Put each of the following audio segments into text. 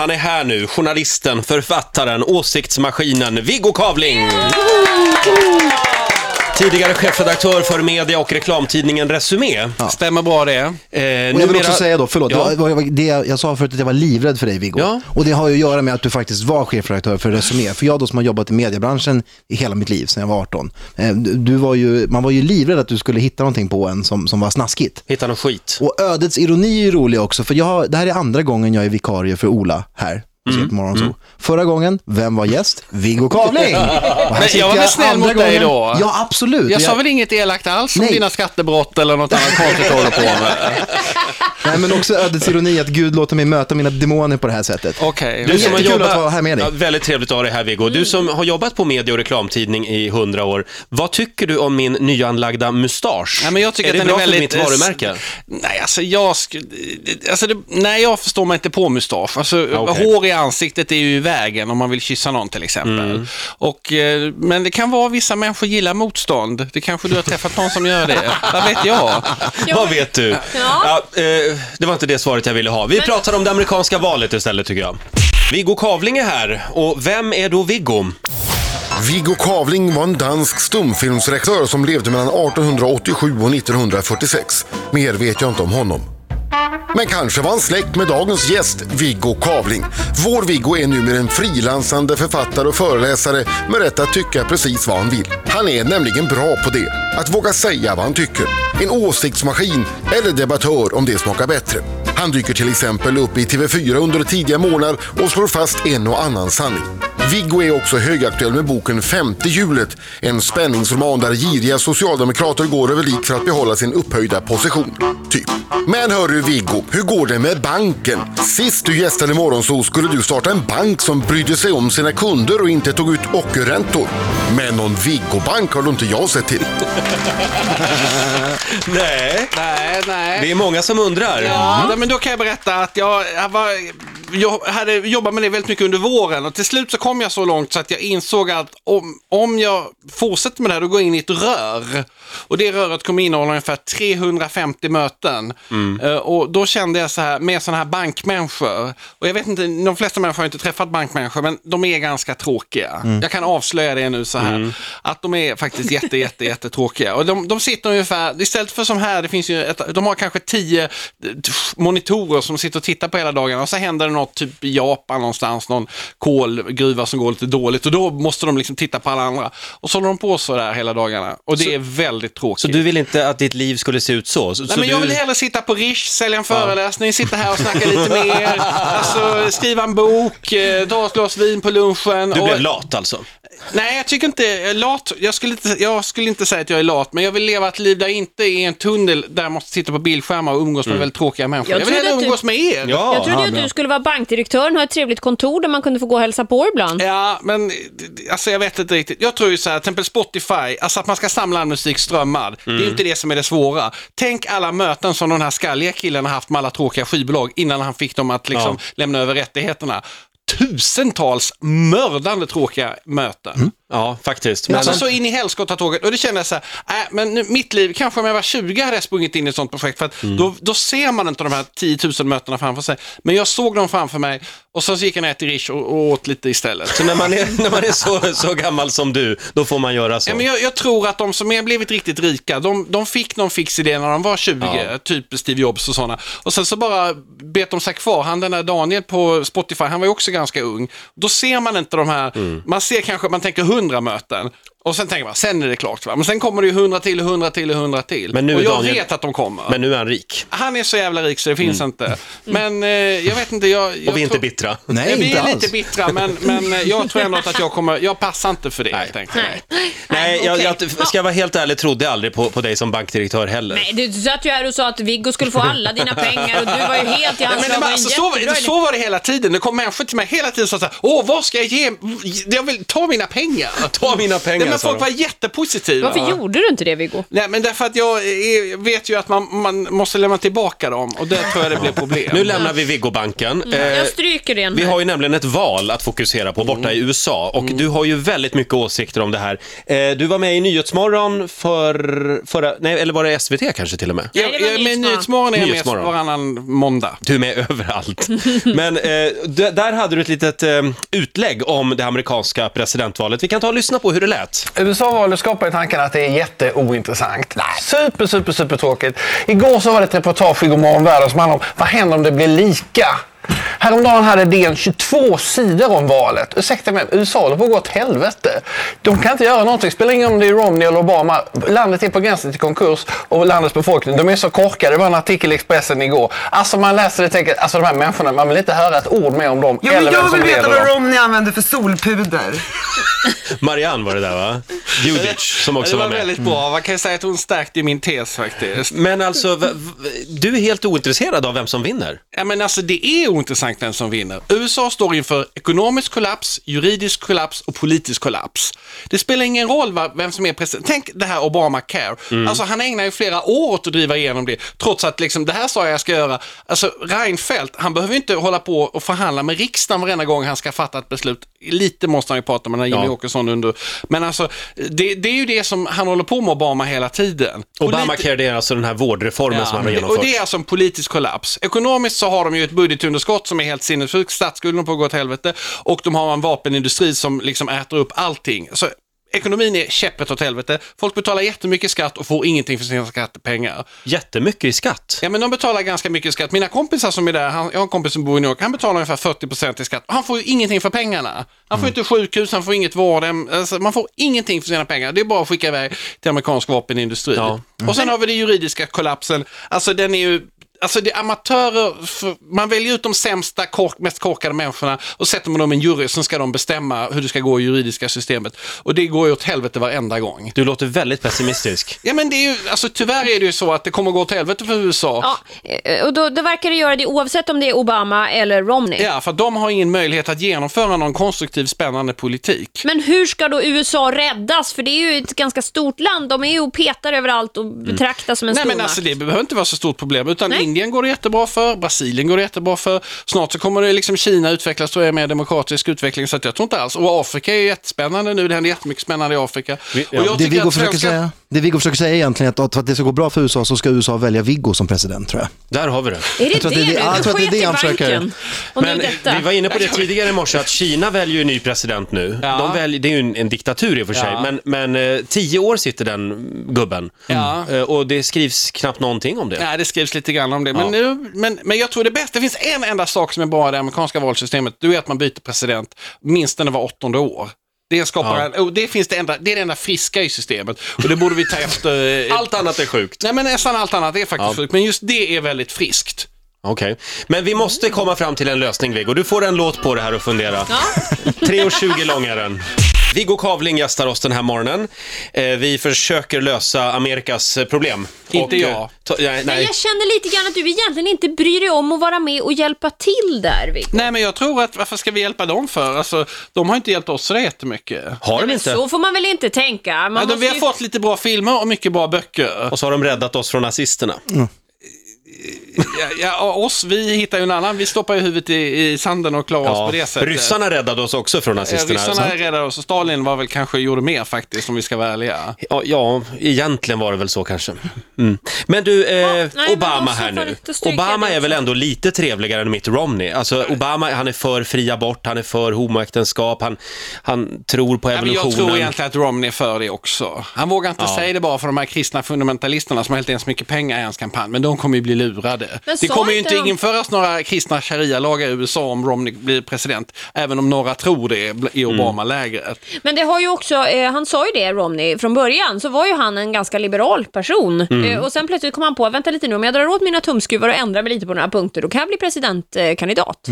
han är här nu. Journalisten, författaren, åsiktsmaskinen Viggo Kavling. Tidigare chefredaktör för media och reklamtidningen Resumé. Stämmer bra det. Eh, Och jag vill numera- också säga då, förlåt, Ja. det var, det var det jag sa förut att jag var livrädd för dig Viggo. Ja. Och det har ju att göra med att du faktiskt var chefredaktör för Resumé. För jag då som har jobbat i mediebranschen i hela mitt liv sedan jag var 18. eh, Du du var ju, man var ju livrädd att du skulle hitta någonting på en som, som var snaskigt. Hitta någon skit. Och ödets ironi är ju rolig också, för jag, har- det här är andra gången jag är vikarie för Ola här. På Mm. Sent Morgonzoo. Förra gången, vem var gäst? Viggo Kavling! Men jag var väl snäll mot dig gången. då? Ja, absolut. Jag Och sa väl inget elakt alls om Nej. dina skattebrott eller något annat konstigt du håller på med? Nej, men också ödets ironi att Gud låter mig möta mina demoner på det här sättet. Okej. Du som har jobbat... att vara här med dig. Ja, väldigt trevligt att ha dig här Viggo. Du som har jobbat på media och reklamtidning i hundra år. Vad tycker du om min nyanlagda mustasch? Ja, men jag tycker är att det den bra är väldigt, för mitt varumärke? Nej, alltså jag alltså det, Nej, jag förstår mig inte på mustasch. Alltså, okej. hår i ansiktet är ju i vägen om man vill kyssa någon till exempel. Mm. Och, eh, men det kan vara vissa människor gillar motstånd. Det kanske du har träffat någon som gör det. Vad vet jag? Vad vet du? Ja. eh, det var inte det svaret jag ville ha. Vi pratar om det amerikanska valet istället tycker jag. Viggo Kavling är här. Och vem är då Viggo? Viggo Kavling var en dansk stumfilmsregissör som levde mellan 1887 och 1946. Mer vet jag inte om honom. Men kanske var han släkt med dagens gäst, Viggo Kavling. Vår Viggo är numera en frilansande författare och föreläsare med rätt att tycka precis vad han vill. Han är nämligen bra på det, att våga säga vad han tycker. En åsiktsmaskin eller debattör om det smakar bättre. Han dyker till exempel upp i TV4 under tidiga månader och slår fast en och annan sanning. Viggo är också högaktuell med boken Femte hjulet, en spänningsroman där giriga socialdemokrater går över lik för att behålla sin upphöjda position. Typ. Men hörru Viggo, hur går det med banken? Sist du gästade Morgonzoo skulle du starta en bank som brydde sig om sina kunder och inte tog ut ockerräntor. Men någon Viggo-bank har du inte jag sett till. Nej, Nej, nej. det är många som undrar. Ja, men då kan jag berätta att jag, jag, var, jag hade jobbat med det väldigt mycket under våren och till slut så kom jag så långt så att jag insåg att om, om jag fortsätter med det här då går jag in i ett rör. Och det röret kommer innehålla ungefär 350 möten. Eh, och då kände jag så här med sådana här bankmänniskor. Och jag vet inte, de flesta människor har inte träffat bankmänniskor men de är ganska tråkiga. Jag kan avslöja det nu så här. Att de är faktiskt jätte, jätte, jätte tråkiga. Och de, de sitter ungefär, istället för som här, det finns ju ett, de har kanske tio eh, monitorer som sitter och tittar på hela dagen och så händer det något typ i Japan någonstans, någon kolgruva som går lite dåligt och då måste de liksom titta på alla andra. Och så håller de på så där hela dagarna och det är väldigt tråkigt. Så du vill inte att ditt liv skulle se ut så? så Nej, så men jag du... vill hellre sitta på Rish, sälja en föreläsning, sitta här och snacka lite mer, alltså skriva en bok, eh, ta ett glas vin på lunchen. Du och, blev lat alltså? Nej, jag tycker inte, jag är lat, jag skulle inte, jag skulle inte säga att jag är lat, men jag vill leva ett liv där jag inte är i en tunnel där jag måste sitta på bildskärmar och umgås med väldigt tråkiga människor. Jag Jag, vill hellre att du- umgås med er. Ja. Jag trodde ju att du skulle vara bankdirektören och ha ett trevligt kontor där man kunde få gå och hälsa på ibland. Ja, men alltså jag vet inte riktigt. Jag tror ju så här, till exempel Spotify, alltså att man ska samla all musik strömmad. Det är ju inte det som är det svåra. Tänk alla möten som den här skalliga killen har haft med alla tråkiga skivbolag innan han fick dem att liksom lämna över rättigheterna. Tusentals mördande tråkiga möten. Ja, faktiskt. Men, Alltså så in i helskotta tåget. Och det kände jag så här, äh, men nu, mitt liv, kanske om jag var 20 hade jag sprungit in i ett sånt projekt. För att Mm. då, då ser man inte de här 10 000 mötena framför sig. Men jag såg dem framför mig och så gick jag ner till Rish och, och åt lite istället. så när man är, när man är så, så gammal som du, då får man göra så? Ja, men jag, jag tror att de som har blivit riktigt rika, de, de fick någon fix idé när de var 20, Ja. typ Steve Jobs och sådana. Och sen så bara bet de sig kvar. Han den där Daniel på Spotify, han var ju också ganska ung. Då ser man inte de här, Mm. man ser kanske, man tänker 100 möten. Och sen tänker man, sen är det klart. Va? Men sen kommer det ju 100 till, 100 till, 100 till. Men nu och är jag Daniel- vet att de kommer. Men nu är han rik. Han är så jävla rik så det finns inte. Men eh, jag vet inte, jag... jag Mm. Och vi är inte tror- bittra. Nej, vi inte är alls. lite bittra, men, men eh, jag tror ändå att jag kommer, jag passar inte för det helt enkelt. Nej, Nej, jag, okej. jag, ska jag vara helt ärlig, trodde aldrig på, på dig som bankdirektör heller. Nej, du satt ju här och sa att Viggo skulle få alla dina pengar och du var ju helt i hans Nej, men, alltså, så, så var det hela tiden. Det kom människor till mig hela tiden och sa så här, åh, vad ska jag ge? Jag vill ta mina pengar. Ta mina pengar. Men sa folk de. var jättepositiva. Varför gjorde du inte det Viggo? Nej, men därför att jag är, vet ju att man, man måste lämna tillbaka dem och där tror jag det blir problem. Nu lämnar vi Viggobanken. Eh, Jag stryker det. Vi har ju nämligen ett val att fokusera på borta i USA och du har ju väldigt mycket åsikter om det här. Eh, Du var med i Nyhetsmorgon för, förra, nej, eller var det SVT kanske till och med? jag, Nej, det var jag, men Nyhetsmorgon. Är jag med Nyhetsmorgon. varannan måndag. Du är med överallt. Men eh, där hade du ett litet eh, utlägg om det amerikanska presidentvalet. Vi kan ta och lyssna på hur det lät. USA-valet skapar ju tanken att det är jätteointressant. Super, super, super tråkigt. Igår så var det ett reportage i Godmorgon Världen som handlade om vad händer om det blir lika? Häromdagen hade DN 22 sidor om valet. Ursäkta mig, USA håller på att gå åt helvete. De kan inte göra någonting. Spelar ingen om det är Romney eller Obama. Landet är på gränsen till konkurs och landets befolkning, de är så korkade. Det var en artikel i Expressen igår. Alltså man läser det och tänker, alltså de här människorna, man vill inte höra ett ord mer om dem. Jo, men jag vill veta vad Romney använder för solpuder. Marianne var det där va? Judich som också det var, var med. väldigt bra. Man kan ju säga att hon stärkte min tes faktiskt. Men alltså, du är helt ointresserad av vem som vinner? Ja, men alltså, det är ointressant vem som vinner. USA står inför ekonomisk kollaps, juridisk kollaps och politisk kollaps. Det spelar ingen roll vem som är president. Tänk det här Obamacare. Alltså, han ägnar ju flera år åt att driva igenom det, trots att liksom, det här sa jag jag ska göra. Alltså, Reinfeldt, han behöver inte hålla på och förhandla med riksdagen varenda gång han ska fatta ett beslut. Lite måste han ju prata med den här Jimmy Ja. Åkesson under. Men alltså, det, det är ju det som han håller på med Obama hela tiden. Obamacare, det är alltså den här vårdreformen som han har och genomfört. det är alltså en politisk kollaps. Ekonomiskt så har de ju ett budgetunderskott som är helt sinnessjukt, statsskulden på att gå åt helvete och de har en vapenindustri som liksom äter upp allting. Så ekonomin är käpprätt åt helvete. Folk betalar jättemycket skatt och får ingenting för sina skattepengar. Jättemycket i skatt. Ja, men de betalar ganska mycket skatt. Mina kompisar som är där, han, jag har en kompis som bor i New York, han betalar ungefär 40% i skatt. Han får ju ingenting för pengarna. Han får inte sjukhus, han får inget vård, alltså, man får ingenting för sina pengar. Det är bara att skicka iväg till amerikansk vapenindustri. Ja. Och sen har vi den juridiska kollapsen. Alltså den är ju Alltså det är amatörer, för, man väljer ut de sämsta, kork, mest korkade människorna och sätter man dem i en jury, sen ska de bestämma hur det ska gå i juridiska systemet. Och det går ju åt helvete varenda gång. Du låter väldigt pessimistisk. Ja men det är ju, alltså tyvärr är det ju så att det kommer gå åt helvete för USA. Ja, eh, och då, då verkar det göra det oavsett om det är Obama eller Romney. Ja, för de har ingen möjlighet att genomföra någon konstruktiv, spännande politik. Men hur ska då USA räddas? För det är ju ett ganska stort land. De är ju och petar överallt och betraktas som en Nej, men stormakt. alltså det behöver inte vara så stort problem, utan Nej. Indien går det jättebra för, Brasilien går det jättebra för. Snart så kommer det liksom Kina utvecklas, tror jag, mer demokratisk utveckling, så att jag tror inte alls. Och Afrika är jättespännande nu, det händer jättemycket spännande i Afrika. Vi- och jag Det Viggo, försöker svenska- säga, det Viggo försöker säga egentligen är att för att det ska gå bra för USA så ska USA välja Viggo som president tror jag. Där har vi det. Är det Jag tror det det jag tror att det är det han försöker- Men vi var inne på det tidigare i morse att Kina väljer ju ny president nu. Ja. De väljer, det är ju en, en diktatur i och för sig, Ja. men, men eh, tio år sitter den gubben. Ja. Eh, och det skrivs knappt någonting om det. Nej, det skrivs lite grann om det. Men, Ja. nu, men, men jag tror det bästa, det finns en enda sak som är bra i det amerikanska valsystemet, det är att man byter president minst var åttonde år. Det, skapar Ja. det, finns det, enda, det är det enda friska i systemet och det borde vi ta efter. eh, Allt annat är sjukt. Nej men nästan allt annat är faktiskt Ja. sjukt, men just det är väldigt friskt. Okej. Men vi måste komma fram till en lösning, Viggo. Du får en låt på det här att fundera. Ja. 3.20 lång är den. Viggo Kavling gästar oss den här morgonen. Eh, vi försöker lösa Amerikas eh, problem. Inte eh, jag. ta- nej, Men nej. jag känner lite grann att du egentligen inte bryr dig om att vara med och hjälpa till där, Viggo. Nej men jag tror att, varför ska vi hjälpa dem för? Alltså, de har inte hjälpt oss så jättemycket. Har de Men inte? så får man väl inte tänka? Man Ja, de, måste vi har ju- fått lite bra filmer och mycket bra böcker. Och så har de räddat oss från nazisterna. Ja, ja, oss, vi hittar ju en annan, vi stoppar ju huvudet i, i sanden och klarar oss på det sättet. ryssarna räddade oss också från Ja, nazisterna. ryssarna sant? räddade oss och Stalin var väl kanske gjorde mer faktiskt om vi ska vara ärliga. Ja, ja, egentligen var det väl så kanske. Mm. Men du, eh, nej, men Obama så här nu. Obama är väl ändå lite trevligare än Mitt Romney. Alltså, Obama, han är för fri abort, han är för homoäktenskap, han, han tror på Ja, men evolutionen. jag tror egentligen att Romney är för det också. Han vågar inte Ja. säga det bara för de här kristna fundamentalisterna som har helt enkelt mycket pengar i hans kampanj, men de kommer ju bli lurade. Men Det kommer ju inte de- införas några kristna sharia-lagar i USA om Romney blir president, även om några tror det i Mm. Obama-lägret. Men det har ju också, eh, han sa ju det Romney, från början så var ju han en ganska liberal person. Mm. Eh, och sen plötsligt kom han på, vänta lite nu, om jag drar åt mina tumskruvar och ändrar mig lite på några punkter, då kan jag bli presidentkandidat.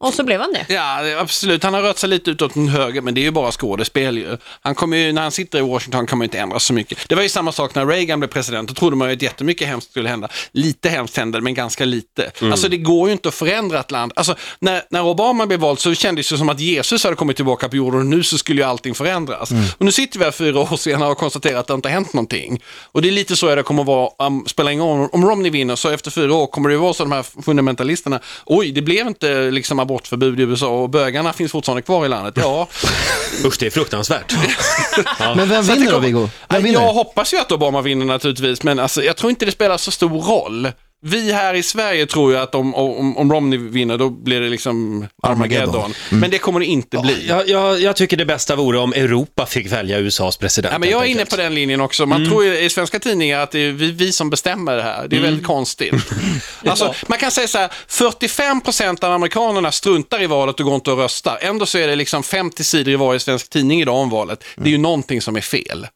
Och så blev han det. Ja, absolut. Han har rört sig lite utåt den höger, men det är ju bara skådespel ju. Han kommer ju, när han sitter i Washington kommer inte ändra så mycket. Det var ju samma sak när Reagan blev president. Då trodde man ju att jättemycket hemskt skulle hända. Lite hemskt hände, men ganska lite. Alltså det går ju inte att förändra ett land. Alltså när, när Obama blev vald så kändes det som att Jesus hade kommit tillbaka på jorden och nu så skulle ju allting förändras. Och nu sitter vi här fyra år senare och konstaterar att det inte har hänt någonting. Och det är lite så det kommer att vara, um, spelar ingen roll om Romney vinner, så efter fyra år kommer det ju vara så de här fundamentalisterna, oj, det blev inte liksom abortförbud i USA och bögarna finns fortfarande kvar i landet. Ja, Usch, det är fruktansvärt. Men vem vinner då, Viggo? Vem jag hoppas ju att Obama vinner naturligtvis, men alltså, jag tror inte det spelar så stor roll. Vi här i Sverige tror ju att om, om, om Romney vinner, då blir det liksom Armageddon. Armageddon. Men det kommer det inte bli. Jag, jag, jag tycker det bästa vore om Europa fick välja USAs president. Ja, men jag är inne på den linjen också. Man tror ju i svenska tidningar att det är vi, vi som bestämmer det här. Det är väldigt konstigt. Alltså, man kan säga så här, 45% av amerikanerna struntar i valet och går inte och röstar. Ändå så är det liksom 50 sidor i varje svensk tidning idag om valet. Det är ju någonting som är fel.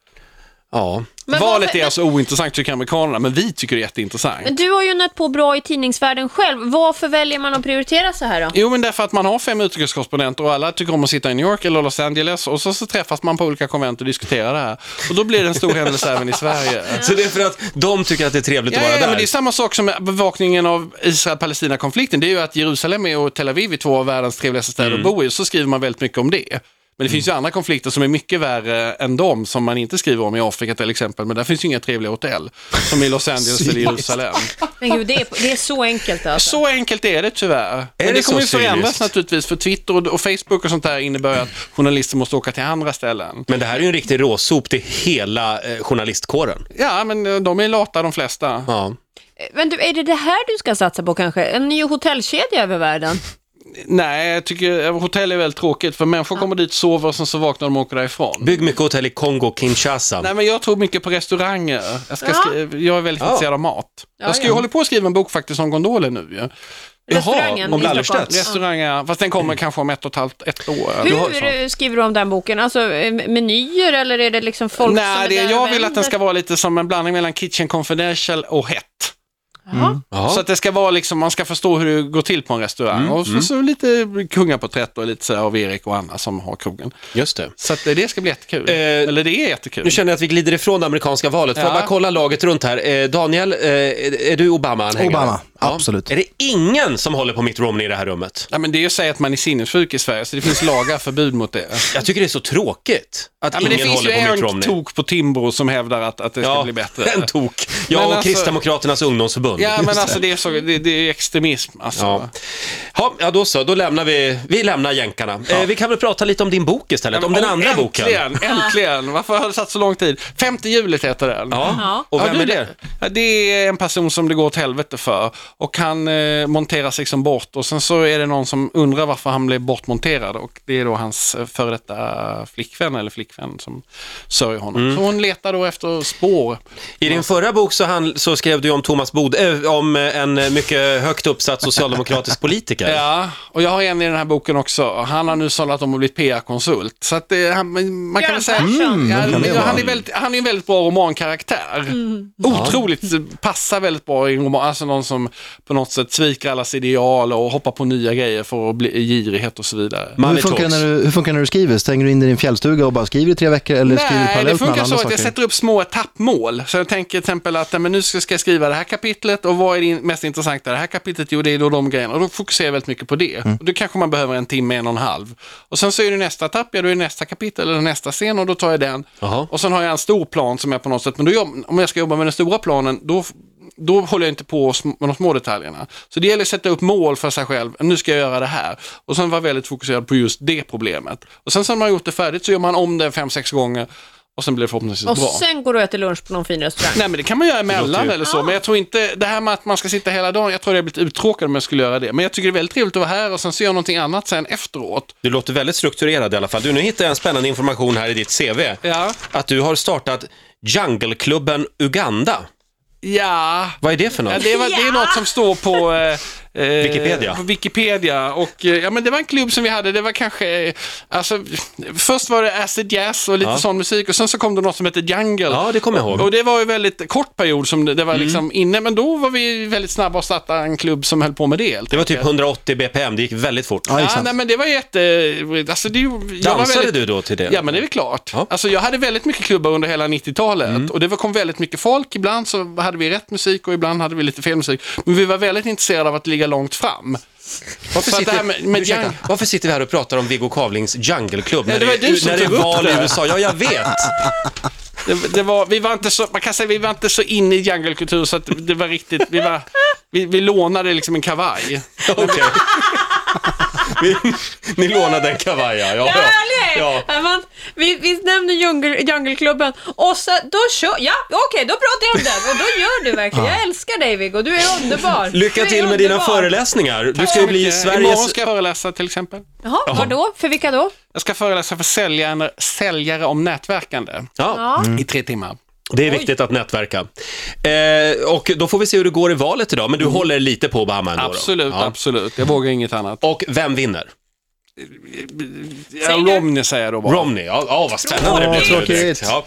Ja. Men valet varför- är alltså ointressant tycker amerikanerna, men vi tycker det är jätteintressant. Men du har ju nött på bra i tidningsvärlden själv. Varför väljer man att prioritera så här då? Jo, men därför att man har fem utrikeskorrespondenter och alla tycker om att sitta i New York eller Los Angeles och så, så träffas man på olika konvent och diskuterar det här. Och då blir det en stor händelse även i Sverige. Så det är för att de tycker att det är trevligt Ja, att vara ja, där? men det är samma sak som bevakningen av Israel-Palestina-konflikten. Det är ju att Jerusalem är och Tel Aviv är två av världens trevligaste städer Mm. att bo i. Så skriver man väldigt mycket om det. Men det finns ju andra konflikter som är mycket värre än de som man inte skriver om i Afrika till exempel. Men där finns ju inga trevliga hotell. Som i Los Angeles eller Jerusalem. Men gud, det är, det är så enkelt alltså. Så enkelt är det tyvärr. Men det det kommer ju förändras naturligtvis för Twitter och- och Facebook och sånt där innebär att journalister måste åka till andra ställen. Men det här är ju en riktig råsop till hela eh, journalistkåren. Ja, men eh, de är lata de flesta. Ja. Men du, är det det här du ska satsa på kanske? En ny hotellkedja över världen? Nej, jag tycker hotell är väldigt tråkigt för människor kommer dit, sover och sen så vaknar de och åker därifrån. Bygg mycket hotell i Kongo, Kinshasa. Nej, men jag tror mycket på restauranger. Jag, ska Ja. skri- jag är väldigt Ja. intresserad av mat. Ja, jag ska ju ja. hålla på att skriva en bok faktiskt om gondoler nu ju. Restaurangen om i Stockholm. Lallerstedts. Restauranger, fast den kommer kanske om ett och ett halvt, ett år. Hur skriver du om den boken? Alltså eh, menyer eller är det liksom folk som Nej, är det, där jag och vill att den vänder? ska vara lite som en blandning mellan Kitchen Confidential och Hett. Ja. Så att det ska vara liksom, man ska förstå hur det går till på en restaurang. Mm, och så, så lite kungaporträtt och lite så här av Erik och Anna som har krogen. Just det. Så att det, det ska bli jättekul. Eh, Eller det är jättekul. Nu känner jag att vi glider ifrån det amerikanska valet. Får jag Ja. bara kolla laget runt här. Eh, Daniel, eh, är är du Obama-anhängare? Obama, absolut. Är det ingen som håller på Mitt Romney i det här rummet? Ja, men det är ju att säga att man är sinnessjuk i Sverige, så det finns lagar förbud mot det. Jag tycker det är så tråkigt att Ja, men det ingen finns ju håller på Mitt en Romney. tok på Timbro som hävdar att, att det ska bli bättre. en tok. Jag Men och alltså- Kristdemokraternas ungdomsförbund. Ja, men alltså det är, så, det, det är extremism. Alltså. Ja. Ja, ja, då så. Då lämnar vi, vi lämnar jänkarna. Eh, vi kan väl prata lite om din bok istället, om den andra äntligen, boken. Äntligen! Varför har det tagit så lång tid? Femte hjulet heter den. Ja. Ja. Och Ja, vem du, är det? Ja, det är en person som det går åt helvete för och han eh, monteras liksom bort och sen så är det någon som undrar varför han blev bortmonterad och det är då hans eh, före detta flickvän eller flickvän som sörjer honom. Mm. Så hon letar då efter spår. I din förra bok så, han, så skrev du om Thomas Bod, äh, om eh, en eh, mycket högt uppsatt socialdemokratisk politiker. Ja, och jag har en i den här boken också. Han har nu sållat om att bli PR-konsult. Så att eh, han, man kan säga... Ja, kan det men vara? han, är väldigt, han är en väldigt bra romankaraktär. Otroligt, eh, passar väldigt bra i en roman. Alltså någon som på något sätt sviker allas ideal och hoppar på nya grejer för att bli girighet och så vidare. Hur funkar, det när du, hur funkar det när du skriver? Stänger du in dig i din fjällstuga och bara skriver i tre veckor eller skriver Nej, det parallellt med funkar så att jag sätter upp små etappmål. Så jag tänker till exempel att men nu ska jag skriva det här kapitlet och vad är det mest intressanta i det här kapitlet? Jo, det är då de grejerna. Och då fokuserar jag väldigt mycket på det. Mm. Och då kanske man behöver en timme, en och en halv. Och sen så är det nästa etapp, ja då är det nästa kapitel eller nästa scen och då tar jag den. Jaha. Och sen har jag en stor plan som är på något sätt, men då om jag ska jobba med den stora planen, då då håller jag inte på med de små detaljerna. Så det gäller att sätta upp mål för sig själv. Nu ska jag göra det här. Och sen vara väldigt fokuserad på just det problemet. Och sen så när man har gjort det färdigt så gör man om det fem, sex gånger och sen blir det förhoppningsvis Och bra. sen går du och äter lunch på någon fin restaurang. Nej men det kan man göra emellan eller så. Men jag tror inte, det här med att man ska sitta hela dagen, jag tror det hade blivit uttråkad om jag skulle göra det. Men jag tycker det är väldigt trevligt att vara här och sen så göra någonting annat sen efteråt. Du låter väldigt strukturerad i alla fall. Du, nu hittar jag en spännande information här i ditt CV. Ja. Att du har startat Jungleklubben Uganda. Ja, Vad är det för något? ja det, var, det är något som står på, Eh, Wikipedia. På Wikipedia. Och eh, ja, men det var en klubb som vi hade. Det var kanske, eh, alltså, först var det acid jazz och lite Ja. sån musik och sen så kom det något som hette jungle. Ja, det kommer jag ihåg. Och det var ju väldigt kort period som det, det Mm. var liksom inne, men då var vi väldigt snabba att starta en klubb som höll på med det. helt Det var typ enkelt. 180 BPM, det gick väldigt fort. Ja, Ja, nej, men det var jätte... Alltså, det, jag var Dansade väldigt, du då till det? Ja, men det är väl klart. Ja. Alltså, jag hade väldigt mycket klubbar under hela 90-talet och det var, kom väldigt mycket folk. Ibland så hade vi rätt musik och ibland hade vi lite fel musik. Men vi var väldigt intresserade av att ligga långt fram. Varför det sitter, här med- med ursäkta, jung- varför sitter vi här och pratar om Viggo Kavlings Jungle Club när det var du som när det är val i. USA? Ja, jag vet. Det, det var, vi var inte så, man kan säga vi var inte så inne i junglekultur så att det var riktigt, vi var, vi, vi lånade liksom en kavaj. Okej. Vi- Ni lånade en kavaj, ja. ja, ja. Ja. Man, vi, vi nämner jungle, Djungelklubben och så, då kör, ja okej då pratar jag om den och då gör du verkligen. Jag älskar dig Viggo, du är underbar. Lycka är till med dina föreläsningar. Du ska ju bli Mycket. Imorgon Sveriges... ska jag föreläsa till exempel. Jaha, vad då? För vilka då? Jag ska föreläsa för säljare, säljare om nätverkande Ja, Ja. i tre timmar. Det är viktigt att nätverka. Eh, och då får vi se hur det går i valet idag, men du håller lite på Bahama ändå? då? Absolut, Ja. absolut. Jag vågar inget annat. Och vem vinner? Ja, Romney säger jag då bara. Romney, ja, ja vad spännande det blir. tråkigt. Ja.